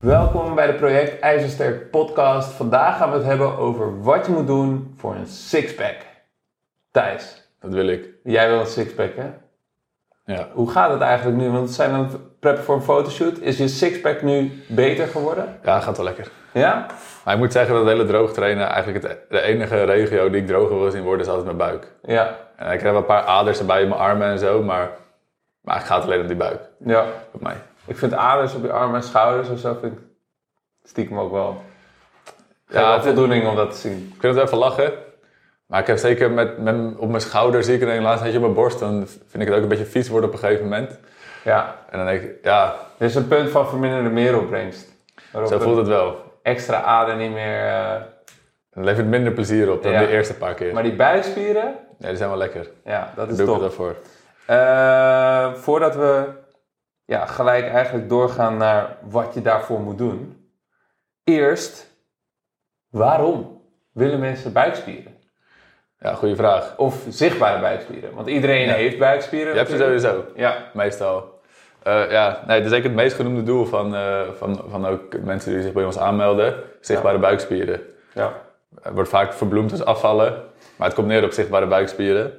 Welkom bij de Project IJzersterk podcast. Vandaag gaan we het hebben over wat je moet doen voor een sixpack. Thijs, Dat wil ik. jij wil een sixpack hè? Ja. Hoe gaat het eigenlijk nu? Want we zijn aan het preppen voor een fotoshoot. Is je sixpack nu beter geworden? ja, gaat wel lekker. Ja? Maar ik moet zeggen dat het hele droog trainen eigenlijk het, de enige regio die ik droger wil zien worden is altijd mijn buik. Ja. En ik heb een paar aders erbij in mijn armen en zo, maar, maar het gaat alleen om die buik. Ja. Bij mij. Ik vind aders op je armen en schouders of zo vind ik stiekem ook wel... Ja, Ja, wel het- voldoening om dat te zien. Ik vind het even lachen. Maar ik heb zeker met, met, op mijn schouder zie ik er een laatst eentje op mijn borst. Dan vind ik het ook een beetje vies worden op een gegeven moment. Ja. En dan denk ik, ja, Er is een punt van verminderde meeropbrengst. Zo voelt het wel. extra ader niet meer... eh, Dan levert het minder plezier op dan Ja. de eerste paar keer. Maar die buikspieren, Ja, die zijn wel lekker. ja, dat Daar is doe ik top. het daarvoor. Eh, voordat we ja, gelijk eigenlijk doorgaan naar wat je daarvoor moet doen. Eerst, waarom willen mensen buikspieren? Ja, goede vraag. Of zichtbare buikspieren? Want iedereen Ja. heeft buikspieren. Je hebt ze sowieso. Ja, Meestal. Eh, ja, nee, dat is zeker het meest genoemde doel van, eh, van, van ook mensen die zich bij ons aanmelden. Zichtbare buikspieren. ja. Het wordt vaak verbloemd als afvallen, maar het komt neer op zichtbare buikspieren.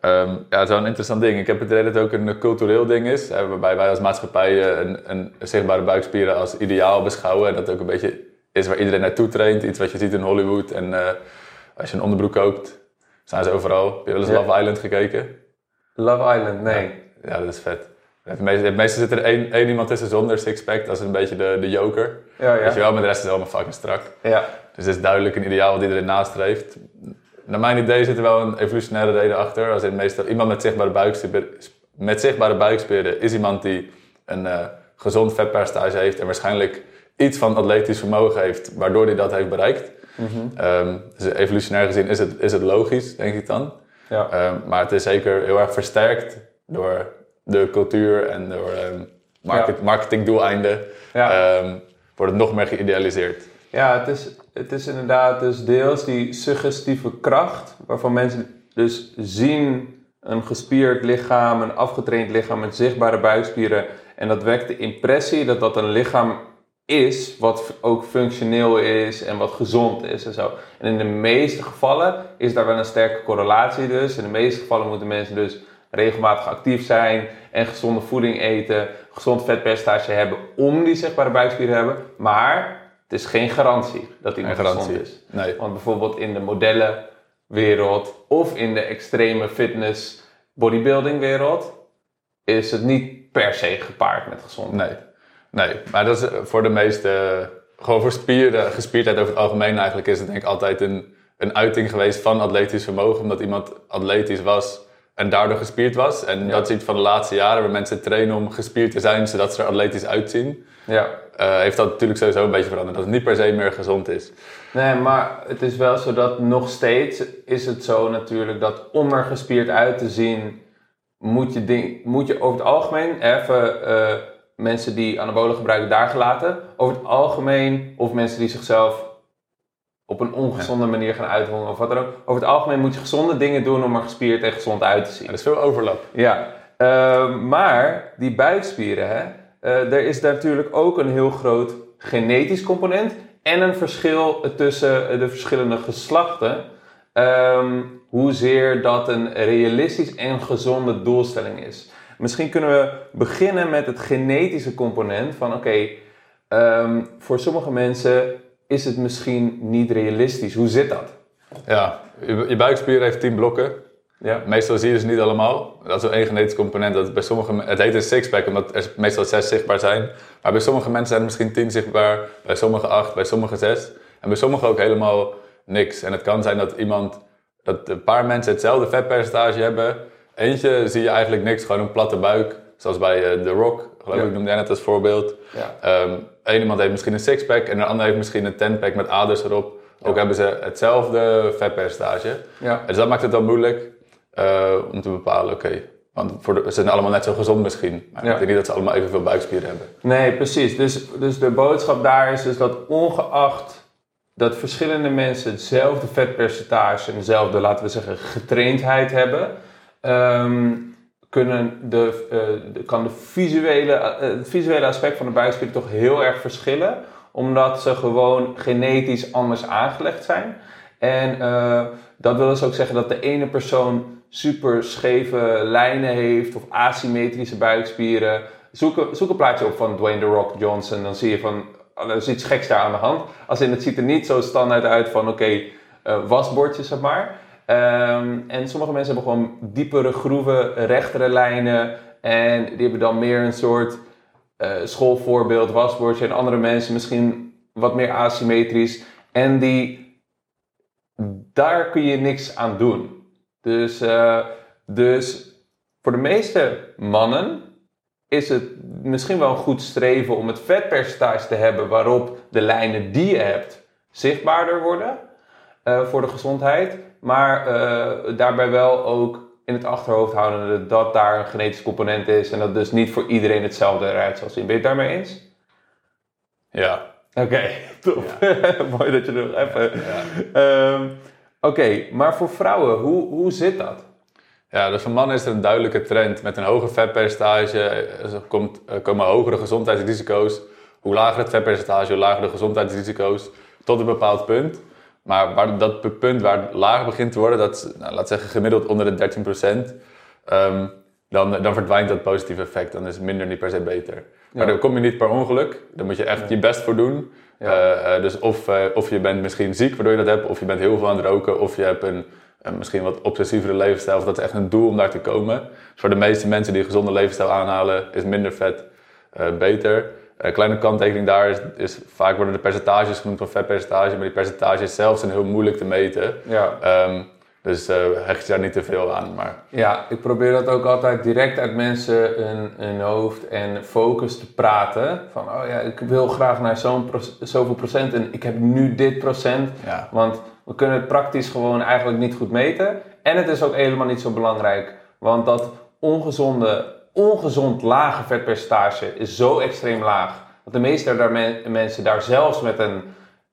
Ehm, ja, het is wel een interessant ding. Ik heb het idee dat het ook een cultureel ding is, hè, waarbij wij als maatschappij eh, een, een zichtbare buikspieren als ideaal beschouwen. En dat ook een beetje is waar iedereen naartoe traint. Iets wat je ziet in Hollywood. En eh, als je een onderbroek koopt, staan ze overal. Heb je wel eens Ja. Love Island gekeken? Love Island, nee. Ja, dat is vet. Het meeste zit er één, één iemand tussen zonder sixpack. Dat is een beetje de, de joker. Ja, ja. Weet je wel, maar de rest is allemaal fucking strak. ja. Dus het is duidelijk een ideaal wat iedereen nastreeft. Naar mijn idee zit er wel een evolutionaire reden achter. Als in meestal iemand met zichtbare buikspieren, met zichtbare buikspieren is iemand die een eh, gezond vetpercentage heeft en waarschijnlijk iets van atletisch vermogen heeft, waardoor hij dat heeft bereikt. Ehm, dus evolutionair gezien is het, is het logisch, denk ik dan. ja. Ehm, maar het is zeker heel erg versterkt door de cultuur en door ehm, market, marketingdoeleinden. Ja. Wordt het nog meer geïdealiseerd. Ja, het is, het is inderdaad dus deels die suggestieve kracht, waarvan mensen dus zien een gespierd lichaam, een afgetraind lichaam met zichtbare buikspieren. En dat wekt de impressie dat dat een lichaam is, wat ook functioneel is en wat gezond is en zo. En in de meeste gevallen is daar wel een sterke correlatie dus. In de meeste gevallen moeten mensen dus regelmatig actief zijn en gezonde voeding eten, gezond vetpercentage hebben om die zichtbare buikspieren te hebben. Maar het is geen garantie dat iemand Geen garantie. gezond is. Nee. Want bijvoorbeeld in de modellenwereld of in de extreme fitness bodybuilding wereld is het niet per se gepaard met gezondheid. Nee. Nee, maar dat is eh, voor de meeste, gewoon voor spieren, gespierdheid over het algemeen eigenlijk, is het denk ik altijd een, een uiting geweest van atletisch vermogen. Omdat iemand atletisch was en daardoor gespierd was. En Ja. dat is iets van de laatste jaren waar mensen trainen om gespierd te zijn, zodat ze er atletisch uitzien. Ja. Eh, heeft dat natuurlijk sowieso een beetje veranderd. Dat het niet per se meer gezond is. Nee, maar het is wel zo dat nog steeds is het zo natuurlijk dat om er gespierd uit te zien, moet je, ding, moet je over het algemeen, even eh, mensen die anabolen gebruiken daar gelaten, over het algemeen, of mensen die zichzelf op een ongezonde manier gaan uithongeren of wat dan ook, over het algemeen moet je gezonde dingen doen om er gespierd en gezond uit te zien. Er is veel overlap. Ja, eh, maar die buikspieren, hè, er is natuurlijk ook een heel groot genetisch component en een verschil tussen de verschillende geslachten. Ehm, hoezeer dat een realistisch en gezonde doelstelling is. Misschien kunnen we beginnen met het genetische component van oké, ehm, voor sommige mensen is het misschien niet realistisch. Hoe zit dat? Ja, je buikspier heeft 10 blokken. Ja. Meestal zie je dus niet allemaal. Dat is wel één genetisch component. Dat bij sommige, het heet een sixpack omdat er meestal zes zichtbaar zijn. Maar bij sommige mensen zijn er misschien tien zichtbaar. Bij sommige acht, bij sommige zes. En bij sommige ook helemaal niks. En het kan zijn dat iemand, dat een paar mensen hetzelfde vetpercentage hebben. Eentje zie je eigenlijk niks, gewoon een platte buik. Zoals bij eh, The Rock, geloof Ja. ik, noemde jij net als voorbeeld. Ja. Ehm Eén iemand heeft misschien een sixpack en de ander heeft misschien een tenpack met aders erop. Ook hebben ze hetzelfde vetpercentage. Ja. Dus dat maakt het dan moeilijk eh, om te bepalen, oké. want voor de, ze zijn allemaal net zo gezond misschien. Maar Ja. ik denk niet dat ze allemaal evenveel buikspieren hebben. Nee, precies. Dus, dus de boodschap daar is dus dat ongeacht dat verschillende mensen hetzelfde vetpercentage en dezelfde, laten we zeggen, getraindheid hebben, ehm, kunnen de, eh, de- kan de visuele, eh, het visuele aspect van de buikspier toch heel erg verschillen. Omdat ze gewoon genetisch anders aangelegd zijn. En dat wil dus ook zeggen dat de ene persoon super scheve lijnen heeft of asymmetrische buikspieren. Zoek, een- zoek een plaatje op van Dwayne The Rock Johnson, dan zie je van, er is iets geks daar aan de hand. Als in, het ziet er niet zo standaard uit van, oké, eh, wasbordjes, zeg maar. Ehm, en sommige mensen hebben gewoon diepere groeven, rechtere lijnen. En die hebben dan meer een soort eh, schoolvoorbeeld, wasbordje. En andere mensen misschien wat meer asymmetrisch. En die, daar kun je niks aan doen. Dus, eh, dus voor de meeste mannen is het misschien wel een goed streven om het vetpercentage te hebben waarop de lijnen die je hebt zichtbaarder worden eh, voor de gezondheid. Maar eh, daarbij wel ook in het achterhoofd houden dat daar een genetische component is en dat dus niet voor iedereen hetzelfde eruit zal zien. Ben je het daarmee eens? Ja. Oké, top. Mooi dat je er nog even... Ja. Ehm, Oké, maar voor vrouwen, hoe, hoe zit dat? Ja, dus voor mannen is er een duidelijke trend. Met een hoger vetpercentage eh, komt, er komen hogere gezondheidsrisico's. Hoe lager het vetpercentage, hoe lager de gezondheidsrisico's. Tot een bepaald punt. Maar waar dat punt waar het lager begint te worden, dat is, nou, laat zeggen gemiddeld onder de 13%, ehm, dan, dan verdwijnt dat positieve effect. Dan is minder niet per se beter. Maar dan kom je niet per ongeluk. Dan moet je echt je best voor doen. Eh, eh, dus of, eh, of je bent misschien ziek waardoor je dat hebt, of je bent heel veel aan het roken, of je hebt een, een misschien wat obsessievere levensstijl, of dat is echt een doel om daar te komen. Dus voor de meeste mensen die een gezonde levensstijl aanhalen, is minder vet eh, beter. Een kleine kanttekening daar is, is, vaak worden de percentages genoemd van vetpercentage, maar die percentages zelf zijn heel moeilijk te meten. Ja. Ehm, dus eh, hecht je daar niet te veel aan. Maar Ja, ik probeer dat ook altijd direct uit mensen hun, hun hoofd en focus te praten. Van, oh ja, ik wil graag naar zo'n zoveel procent en ik heb nu dit procent. ja, Want we kunnen het praktisch gewoon eigenlijk niet goed meten. En het is ook helemaal niet zo belangrijk. Want dat ongezonde, ongezond lage vetpercentage is zo extreem laag. Dat de meeste daar men- mensen daar zelfs met een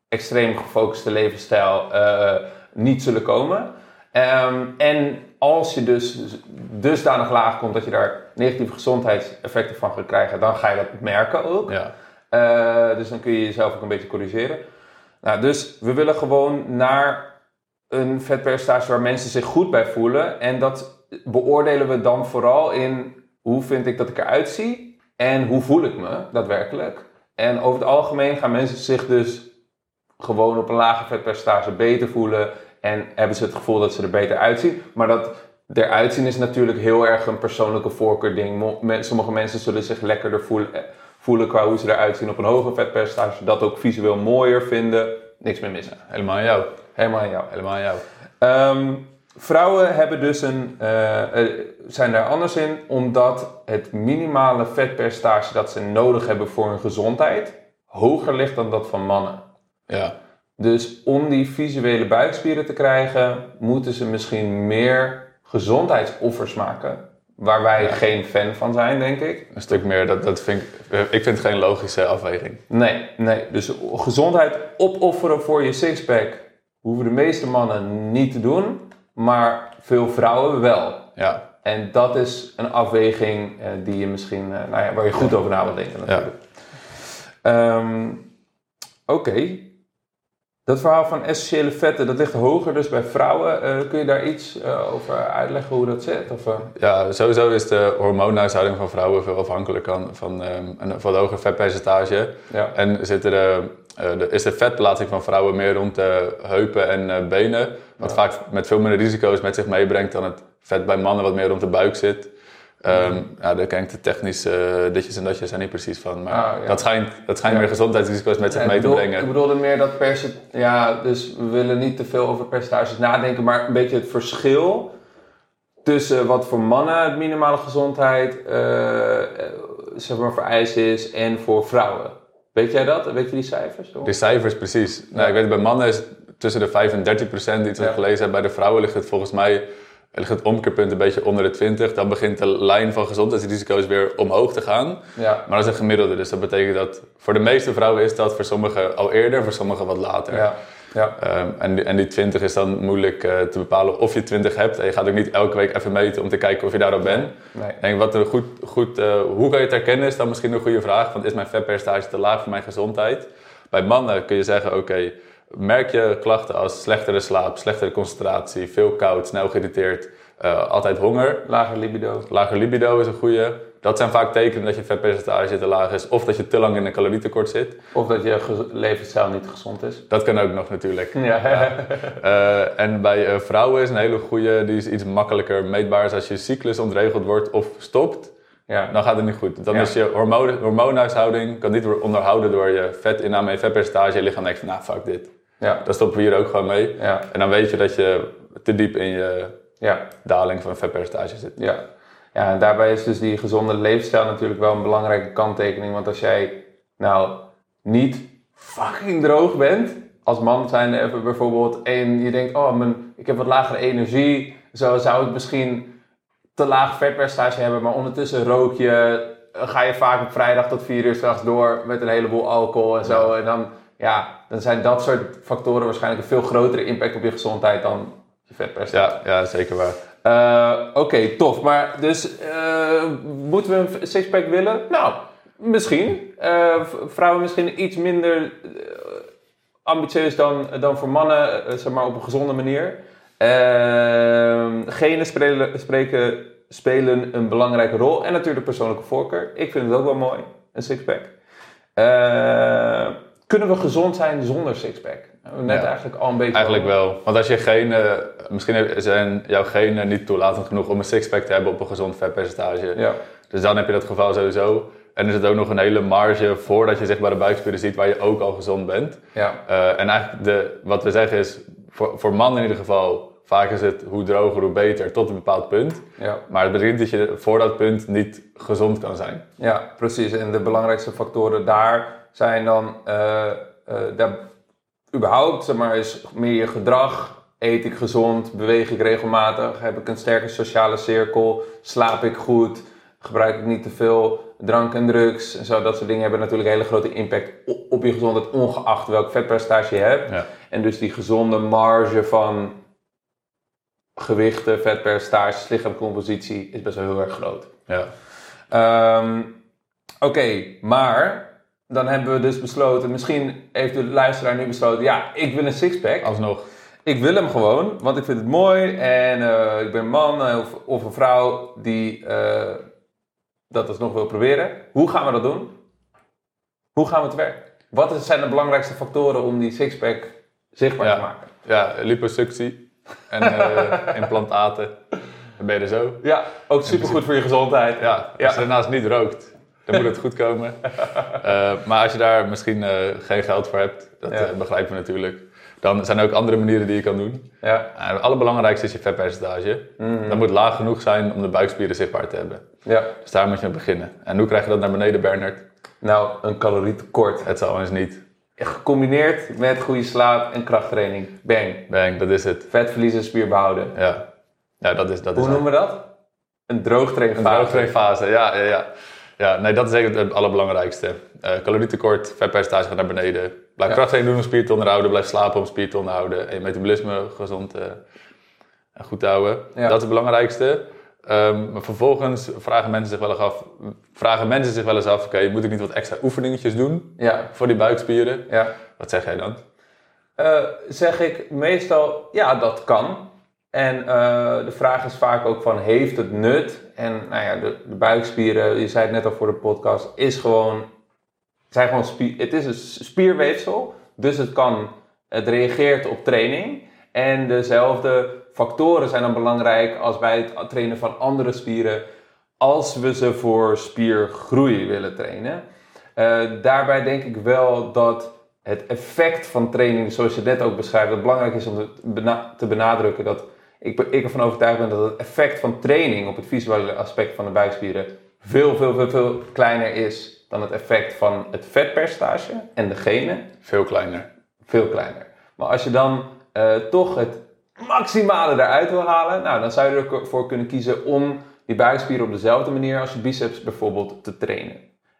extreem gefocuste levensstijl eh, niet zullen komen. Ehm, en als je dus dusdanig laag komt dat je daar negatieve gezondheidseffecten van gaat krijgen, dan ga je dat merken ook. ja, Eh, dus dan kun je jezelf ook een beetje corrigeren. Nou, dus we willen gewoon naar een vetpercentage waar mensen zich goed bij voelen. En dat beoordelen we dan vooral in hoe vind ik dat ik eruit zie en hoe voel ik me daadwerkelijk. En over het algemeen gaan mensen zich dus gewoon op een lage vetpercentage beter voelen en hebben ze het gevoel dat ze er beter uitzien. Maar dat eruit zien is natuurlijk heel erg een persoonlijke voorkeur-ding. Sommige mensen zullen zich lekkerder voelen, eh, voelen qua hoe ze eruit zien op een hoger vetpercentage, dat ook visueel mooier vinden. Niks meer missen. helemaal aan jou. Helemaal aan jou. Helemaal aan jou. Ehm, vrouwen hebben dus een, eh, eh, zijn daar anders in, omdat het minimale vetpercentage dat ze nodig hebben voor hun gezondheid hoger ligt dan dat van mannen. Ja, Dus om die visuele buikspieren te krijgen, moeten ze misschien meer gezondheidsoffers maken. Waar wij Ja. geen fan van zijn, denk ik. een stuk meer. Dat, dat vind ik, eh, ik vind het geen logische afweging. Nee, nee. Dus gezondheid opofferen voor je sixpack hoeven de meeste mannen niet te doen, maar veel vrouwen wel. Ja, En dat is een afweging eh, die je misschien, eh, nou ja, waar je goed over na wil denken natuurlijk. Ehm, Oké. Dat verhaal van essentiële vetten, dat ligt hoger dus bij vrouwen. Eh, kun je daar iets eh, over uitleggen hoe dat zit? Of, eh? Ja, sowieso is de hormoonhuishouding van vrouwen veel afhankelijk van, van ehm, een wat hoger vetpercentage. ja. En de, eh, de, is de vetplaatsing van vrouwen meer rond de heupen en benen. Wat Ja. vaak met veel minder risico's met zich meebrengt dan het vet bij mannen wat meer rond de buik zit. Ehm, ja, daar ken ik de technische uh, ditjes en datjes er niet precies van. Maar Ah, ja. dat schijnt, dat schijnt Ja. meer gezondheidsrisico's met zich Ja, mee ik te bedoel- brengen. Ik bedoelde meer dat percentage. Ja, dus we willen niet te veel over percentages nadenken, maar een beetje het verschil tussen wat voor mannen het minimale gezondheid eh, eh, zeg maar vereist is en voor vrouwen. Weet jij dat? Weet je die cijfers? hoor? De cijfers, precies. Nou, ik weet bij mannen is tussen de 5 en 30 procent iets wat ik gelezen heb. Bij de vrouwen ligt het volgens mij ligt het omkeerpunt een beetje onder de 20. Dan begint de lijn van gezondheidsrisico's weer omhoog te gaan. Ja. Maar dat is een gemiddelde, dus dat betekent dat voor de meeste vrouwen is dat, voor sommigen al eerder, voor sommigen wat later. Ja. Ja. Ehm, en, die, en die 20 is dan moeilijk eh, te bepalen of je 20 hebt. En je gaat ook niet elke week even meten om te kijken of je daarop bent. Nee. Ik denk, wat een goed, goed, eh, hoe kan je het herkennen is dan misschien een goede vraag. Want is mijn vetpercentage te laag voor mijn gezondheid? Bij mannen kun je zeggen, oké, merk je klachten als slechtere slaap, slechtere concentratie, veel koud, snel geïrriteerd, eh, altijd honger. Lager libido. Lager libido is een goede. Dat zijn vaak tekenen dat je vetpercentage te laag is. Of dat je te lang in een calorietekort zit. Of dat je levensstijl niet gezond is. Dat kan ook nog natuurlijk. Ja. Eh, en bij eh, vrouwen is een hele goede, die is iets makkelijker meetbaar. Is als je cyclus ontregeld wordt of stopt, ja. dan gaat het niet goed. Dan Ja. is je hormoon, hormoonhuishouding kan niet worden onderhouden door je vetinname en vetpercentage. Je lichaam denkt van, nou fuck dit. Ja. Dan stoppen we hier ook gewoon mee. Ja. En dan weet je dat je te diep in je Ja. daling van vetpercentage zit. Ja. ja, en daarbij is dus die gezonde levensstijl natuurlijk wel een belangrijke kanttekening. Want als jij nou niet fucking droog bent, als man zijn even bijvoorbeeld, en je denkt, oh, mijn, ik heb wat lagere energie, zo zou ik misschien te laag vetpercentage hebben, maar ondertussen rook je, ga je vaak op vrijdag tot vier uur straks door met een heleboel alcohol en zo. En dan, ja, dan zijn dat soort factoren waarschijnlijk een veel grotere impact op je gezondheid dan je vetpercentage. Ja, ja zeker waar. Eh, Oké, tof. Maar dus eh, moeten we een sixpack willen? Nou, misschien. Eh, vrouwen misschien iets minder ambitieus dan, dan voor mannen, zeg maar op een gezonde manier. Eh, genen spelen, spreken, spelen een belangrijke rol. En natuurlijk persoonlijke voorkeur. Ik vind het ook wel mooi, een sixpack. Eh, kunnen we gezond zijn zonder sixpack? Net Ja. eigenlijk al een beetje... Eigenlijk wel. Want als je genen, misschien zijn jouw genen niet toelatend genoeg om een sixpack te hebben op een gezond vetpercentage. Ja. Dus dan heb je dat geval sowieso. En er zit ook nog een hele marge voordat je zichtbare buikspieren ziet waar je ook al gezond bent. Ja. Eh, en eigenlijk de, wat we zeggen is, voor, voor mannen in ieder geval, vaak is het hoe droger hoe beter tot een bepaald punt. Ja. Maar het betekent dat je voor dat punt niet gezond kan zijn. Ja, precies. En de belangrijkste factoren daar zijn dan eh, eh, daar, überhaupt, zeg maar, is meer je gedrag. Eet ik gezond? Beweeg ik regelmatig? Heb ik een sterke sociale cirkel? Slaap ik goed? Gebruik ik niet te veel drank en drugs? En zo, dat soort dingen hebben natuurlijk een hele grote impact op je gezondheid, ongeacht welk vetpercentage je hebt. Ja. En dus die gezonde marge van gewichten, vetpercentages, lichaamcompositie is best wel heel erg groot. Ja. Ehm, Oké, maar dan hebben we dus besloten, misschien heeft de luisteraar nu besloten, ja, ik wil een sixpack. Alsnog. Ik wil hem gewoon, want ik vind het mooi en eh, ik ben een man eh, of, of een vrouw die eh, dat alsnog wil proberen. Hoe gaan we dat doen? Hoe gaan we te werk? Wat is- zijn de belangrijkste factoren om die sixpack zichtbaar Ja. te maken? Ja, liposuctie en eh, implantaten. Dan ben je er zo. Ja, ook supergoed voor je gezondheid. Ja, als Ja. je daarnaast niet rookt, dan moet het goed komen. Eh, maar als je daar misschien eh, geen geld voor hebt, dat Ja. eh, begrijpen we natuurlijk. Dan zijn er ook andere manieren die je kan doen. Ja. Uh, het allerbelangrijkste is je vetpercentage. Mhm. Dat moet laag genoeg zijn om de buikspieren zichtbaar te hebben. ja. Dus daar moet je mee beginnen. En hoe krijg je dat naar beneden, Bernard? Nou, een calorietekort. Het zal eens niet. Gecombineerd met goede slaap en krachttraining. Bang. Bang, dat is het. Vet verliezen, spier behouden. Ja, ja dat is dat. Hoe is noemen we dat? Een droogtrainfase. Een droogtrainfase, ja, ja, ja. Ja, nee, dat is eigenlijk het allerbelangrijkste. Eh calorietekort, vetpercentage gaat naar beneden. Blijf Ja. krachttraining doen om spier te onderhouden. Blijf slapen om spier te onderhouden. En je metabolisme gezond eh, en goed te houden. Ja. Dat is het belangrijkste. Ehm, maar vervolgens vragen mensen zich wel eens af, vragen mensen zich wel eens af oké, moet ik niet wat extra oefeningetjes doen Ja, voor die buikspieren? ja. Wat zeg jij dan? Eh, zeg ik meestal, ja, dat kan. En eh, de vraag is vaak ook van, heeft het nut? En nou ja, de, de buikspieren, je zei het net al voor de podcast, is gewoon, zijn gewoon het is een spierweefsel. Dus het kan, het reageert op training. En dezelfde factoren zijn dan belangrijk als bij het trainen van andere spieren. Als we ze voor spiergroei willen trainen. Eh, daarbij denk ik wel dat het effect van training, zoals je net ook beschrijft, dat belangrijk is om te benadrukken dat ik, ik ervan overtuigd ben dat het effect van training op het visuele aspect van de buikspieren veel, veel, veel, veel kleiner is dan het effect van het vetpercentage en de genen. Veel kleiner. Veel kleiner. Maar als je dan eh, toch het maximale eruit wil halen, nou, dan zou je ervoor kunnen kiezen om die buikspieren op dezelfde manier als je biceps bijvoorbeeld te trainen.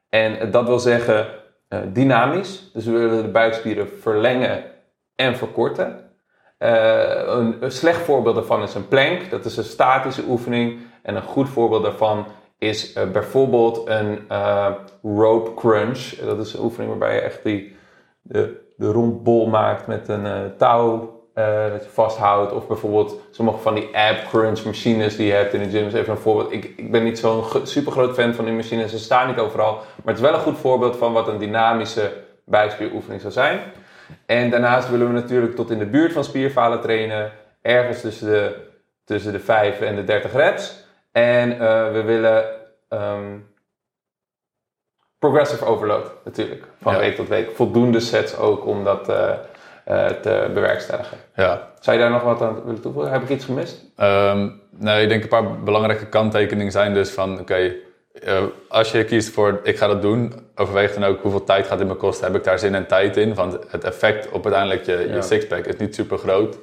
En dat wil zeggen eh, dynamisch. Dus we willen de buikspieren verlengen en verkorten. Eh, een, een slecht voorbeeld daarvan is een plank. Dat is een statische oefening. En een goed voorbeeld daarvan is eh, bijvoorbeeld een eh, rope crunch. Dat is een oefening waarbij je echt die, de, de rondbol maakt met een touw dat je vasthoudt. Of bijvoorbeeld sommige van die ab crunch machines die je hebt in de gym. even een voorbeeld. Ik, ik ben niet zo'n super groot fan van die machines. Ze staan niet overal. Maar het is wel een goed voorbeeld van wat een dynamische buikspieroefening zou zijn. En daarnaast willen we natuurlijk tot in de buurt van spierfalen trainen. Ergens tussen de, tussen de 5 en de 30 reps. En eh, we willen ehm, progressive overload natuurlijk. Van Ja. week tot week. Voldoende sets ook om dat eh, eh, te bewerkstelligen. Ja. Zou je daar nog wat aan willen toevoegen? Heb ik iets gemist? Ehm, nee, ik denk een paar belangrijke kanttekeningen zijn dus van, oké, eh, als je kiest voor ik ga dat doen, overweeg dan ook hoeveel tijd gaat dit me kosten. Heb ik daar zin en tijd in? Want het effect op uiteindelijk je, Ja. je sixpack is niet super groot.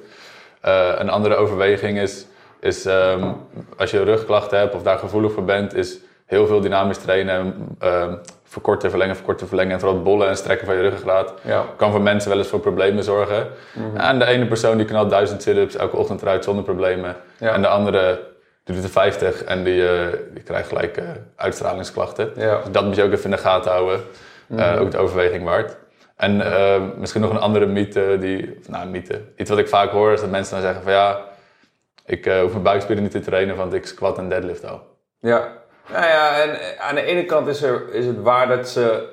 Eh, een andere overweging is, is ehm, als je rugklachten hebt of daar gevoelig voor bent, is heel veel dynamisch trainen, ehm, verkorten, verlengen, verkorten, verlengen en vooral het bollen en strekken van je ruggengraat Ja. kan voor mensen wel eens voor problemen zorgen. Mhm. En de ene persoon die knalt duizend sit-ups elke ochtend eruit zonder problemen. Ja. En de andere die doet er 50 en die, eh, die krijgt gelijk eh, uitstralingsklachten. Ja. Dus dat moet je ook even in de gaten houden. Eh, ook de overweging waard. En misschien nog een andere mythe, die, of, nou mythe, iets wat ik vaak hoor is dat mensen dan zeggen van ja, ik hoef mijn buikspieren niet te trainen, want ik squat en deadlift al. Ja. Nou ja, en aan de ene kant is, er, is het waar dat ze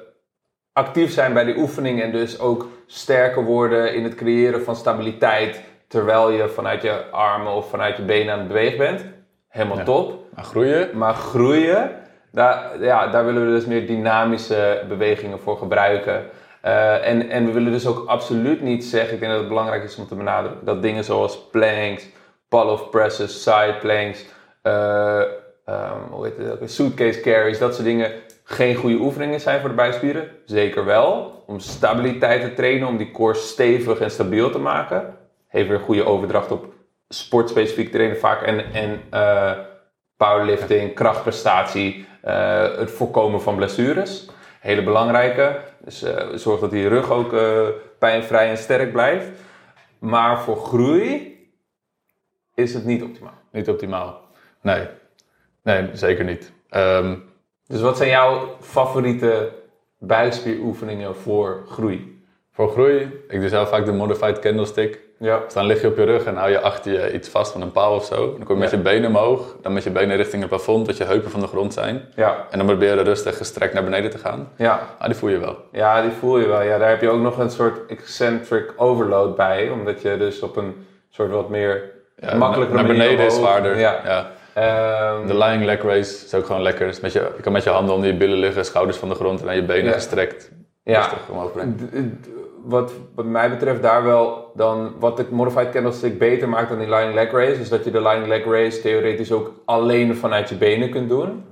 actief zijn bij die oefening en dus ook sterker worden in het creëren van stabiliteit terwijl je vanuit je armen of vanuit je benen aan het bewegen bent. Helemaal Ja. top. Maar groeien, Maar groeien, daar, ja, daar willen we dus meer dynamische bewegingen voor gebruiken. Eh, en, en we willen dus ook absoluut niet zeggen, ik denk dat het belangrijk is om te benadrukken, dat dingen zoals planks, pull-off presses, side planks, eh, ehm, hoe heet het suitcase carries, dat soort dingen geen goede oefeningen zijn voor de buikspieren. Zeker wel, om stabiliteit te trainen, om die core stevig en stabiel te maken. Heeft weer een goede overdracht op sportspecifiek trainen vaak en, en eh, powerlifting, krachtprestatie, eh, het voorkomen van blessures. Hele belangrijke. Dus eh, zorg dat die rug ook pijnvrij en sterk blijft. Maar voor groei is het niet optimaal. niet optimaal. Nee, nee zeker niet. Ehm, Dus wat zijn jouw favoriete buikspieroefeningen voor groei? Voor groei, ik doe zelf vaak de modified candlestick. Ja. Dus dan lig je op je rug en hou je achter je iets vast van een paal of zo. Dan kom je met Ja. je benen omhoog, dan met je benen richting het plafond, dat je heupen van de grond zijn. Ja. En dan probeer je rustig gestrekt naar beneden te gaan. Ja. Ah, die voel je wel. Ja, die voel je wel. Ja, daar heb je ook nog een soort eccentric overload bij. Omdat je dus op een soort wat meer Ja, makkelijker naar beneden is zwaarder. Ja. Ja. Ehm, De lying leg raise is ook gewoon lekker. Dus met je, je kan met je handen onder je billen liggen, schouders van de grond en dan je benen gestrekt. ja. Rustig omhoog brengen. Wat, wat mij betreft daar wel dan wat de modified candlestick beter maakt dan die lying leg raise, is dat je de lying leg raise theoretisch ook alleen vanuit je benen kunt doen.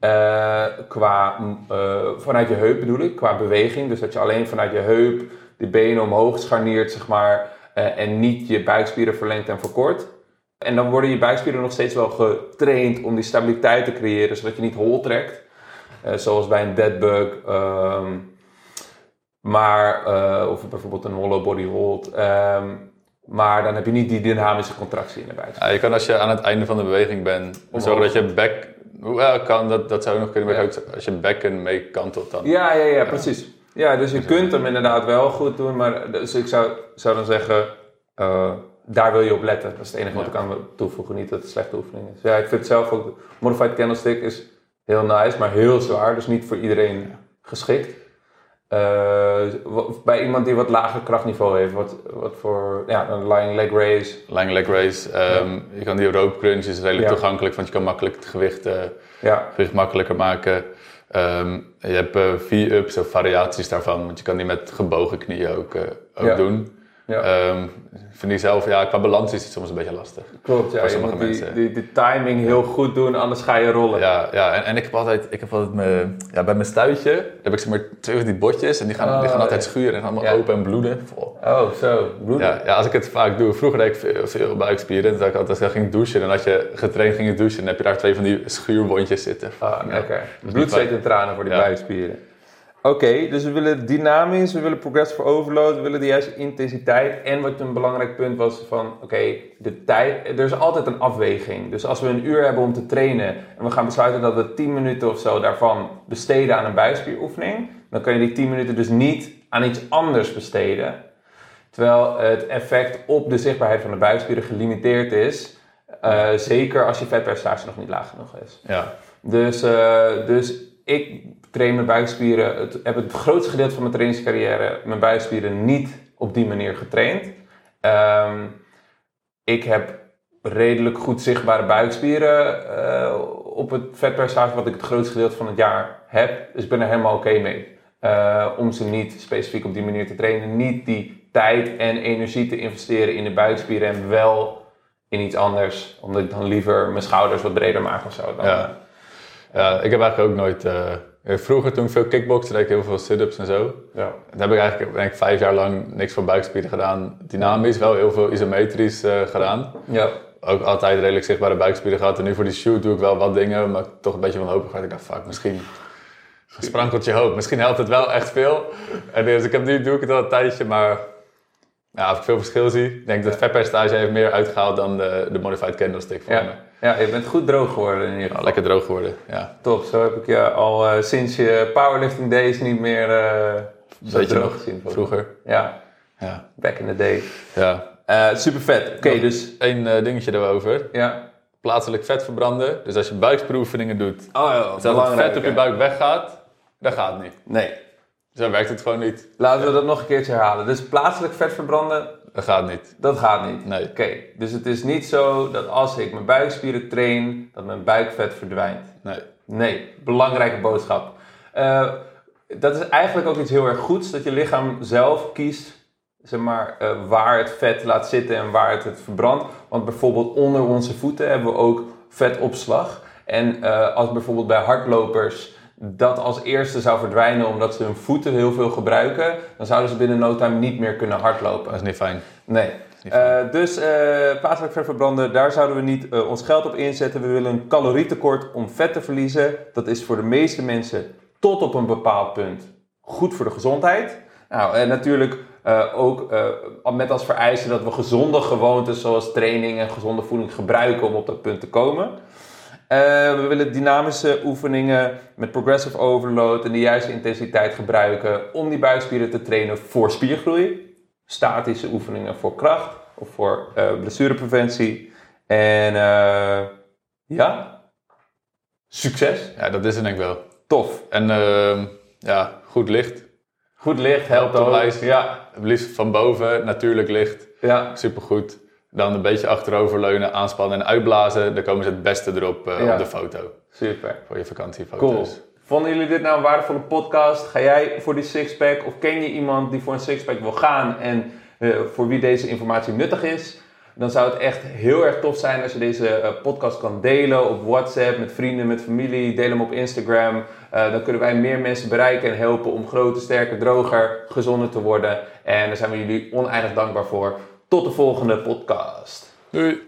Eh, qua, mm, eh, vanuit je heup bedoel ik, qua beweging. Dus dat je alleen vanuit je heup de benen omhoog scharniert, zeg maar, eh, en niet je buikspieren verlengt en verkort. En dan worden je buikspieren nog steeds wel getraind om die stabiliteit te creëren, zodat je niet hol trekt. Zoals bij een deadbug. ehm, maar, eh, of bijvoorbeeld een hollow body hold. ehm, maar dan heb je niet die dynamische contractie in de buik. Ja, je kan als je aan het einde van de beweging bent, zorgen dat je bek... Ja, kan, dat, dat zou nog kunnen, Ja. als je bekken mee kantelt dan. Ja, ja, ja, precies. Ja, dus je kunt hem inderdaad wel goed doen, maar dus ik zou, zou dan zeggen, eh, daar wil je op letten. Dat is het enige wat ik aan toevoegen, niet dat het een slechte oefening is. Ja, ik vind zelf ook, modified candlestick is heel nice, maar heel zwaar, dus niet voor iedereen geschikt. Eh, bij iemand die wat lager krachtniveau heeft, wat, wat voor, ja, een lying leg raise. Lying leg raise. ehm, Je kan die rope crunch is redelijk Ja. toegankelijk, want je kan makkelijk het gewicht, eh, Ja, gewicht makkelijker maken. Ehm, je hebt eh, V-ups of variaties daarvan, want je kan die met gebogen knieën ook, ook doen. Ja. Ehm, vind ik zelf, ja, qua balans is het soms een beetje lastig. klopt. Ja, voor je sommige die, mensen. die, die timing heel goed doen, anders ga je rollen. Ja, ja en, en ik heb altijd, ik heb altijd mijn, ja, bij mijn stuitje heb ik zeg maar twee van die botjes en die gaan, die gaan Oh, altijd ja. schuren en allemaal Ja. open en bloeden. Vol. Oh, zo. Bloed. Ja, ja, als ik het vaak doe, vroeger deed ik veel, veel buikspieren. Toen ik altijd als ik ging douchen en als je getraind ging douchen, dan heb je daar twee van die schuurwondjes zitten. Ah, lekker. niet Bloed, zweet en tranen voor die buikspieren. Oké, dus we willen dynamisch, we willen progressive overload, we willen de juiste intensiteit. En wat een belangrijk punt was van, oké, de tijd, er is altijd een afweging. Dus als we een uur hebben om te trainen en we gaan besluiten dat we 10 minuten of zo daarvan besteden aan een buikspieroefening, dan kan je die 10 minuten dus niet aan iets anders besteden. Terwijl het effect op de zichtbaarheid van de buikspieren gelimiteerd is. Uh, zeker als je vetpercentage nog niet laag genoeg is. Ja. Dus, uh, dus ik train mijn buikspieren, het, heb het grootste gedeelte van mijn trainingscarrière mijn buikspieren niet op die manier getraind. Um, ik heb redelijk goed zichtbare buikspieren uh, op het vetpercentage wat ik het grootste gedeelte van het jaar heb. Dus ik ben er helemaal oké mee. Uh, om ze niet specifiek op die manier te trainen. Niet die tijd en energie te investeren in de buikspieren en wel in iets anders. Omdat ik dan liever mijn schouders wat breder maak of zo. Dan, ja. ik heb eigenlijk ook nooit... Uh, vroeger toen ik veel kickboxen deed ik heel veel sit-ups en zo. Ja. Dan heb ik eigenlijk denk ik, vijf jaar lang niks voor buikspieren gedaan. Dynamisch, wel heel veel isometrisch uh, gedaan. Ja. Ook altijd redelijk zichtbare buikspieren gehad. En nu voor die shoot doe ik wel wat dingen, maar toch een beetje wanhopig. Ik dacht, fuck, misschien sprankeltje hoop. Misschien helpt het wel echt veel. En dus ik heb nu doe ik het al een tijdje, maar ja, als ik veel verschil zie, denk ik dat vetpercentage heeft meer uitgehaald dan de, de modified candlestick voor ja. me. Ja, je bent goed droog geworden in ieder geval. Ja, lekker droog geworden, ja. Top, zo heb ik je al uh, sinds je powerlifting days niet meer uh, zo Weet je droog nog, gezien. vroeger. Ja, Ja, back in the day. ja. Uh, super vet. Oké, dus Eén eh, dingetje erover. ja. Plaatselijk vet verbranden. Dus als je buikspieroefeningen doet, Oh ja, stel dat het vet op je buik weggaat, dat gaat niet. Nee, Zo werkt het gewoon niet. laten we dat nog een keertje herhalen. Dus plaatselijk vet verbranden, Dat gaat niet. dat gaat niet. Nee. Oké, dus het is niet zo dat als ik mijn buikspieren train, dat mijn buikvet verdwijnt. Nee. Nee, belangrijke boodschap. Eh, dat is eigenlijk ook iets heel erg goeds, dat je lichaam zelf kiest zeg maar, eh, waar het vet laat zitten en waar het het verbrandt. Want bijvoorbeeld onder onze voeten hebben we ook vetopslag. En eh, als bijvoorbeeld bij hardlopers dat als eerste zou verdwijnen omdat ze hun voeten heel veel gebruiken, dan zouden ze binnen no time niet meer kunnen hardlopen. Dat is niet fijn. Nee. niet fijn. Eh, dus eh plaatselijk vet verbranden, daar zouden we niet eh, ons geld op inzetten. We willen een calorietekort om vet te verliezen. Dat is voor de meeste mensen tot op een bepaald punt goed voor de gezondheid. Nou, en natuurlijk ook met als vereiste dat we gezonde gewoontes zoals training en gezonde voeding gebruiken om op dat punt te komen. Eh, we willen dynamische oefeningen met progressive overload en de juiste intensiteit gebruiken om die buikspieren te trainen voor spiergroei. Statische oefeningen voor kracht of voor eh, blessurepreventie. En eh, ja, succes. Ja, dat is het denk ik wel. Tof. En ehm, ja, goed licht. Goed licht helpt ook. Ja, Het liefst van boven, natuurlijk licht. ja. Supergoed. Dan een beetje achteroverleunen, aanspannen en uitblazen. Dan komen ze het beste erop eh, Ja. op de foto. super. Voor je vakantiefoto's. Cool. Vonden jullie dit nou een waardevolle podcast? Ga jij voor die sixpack of ken je iemand die voor een sixpack wil gaan en eh, voor wie deze informatie nuttig is? Dan zou het echt heel erg tof zijn als je deze eh, podcast kan delen op WhatsApp, met vrienden, met familie. Deel hem op Instagram. Dan kunnen wij meer mensen bereiken en helpen om groter, sterker, droger, gezonder te worden. En daar zijn we jullie oneindig dankbaar voor. Tot de volgende podcast. Doei!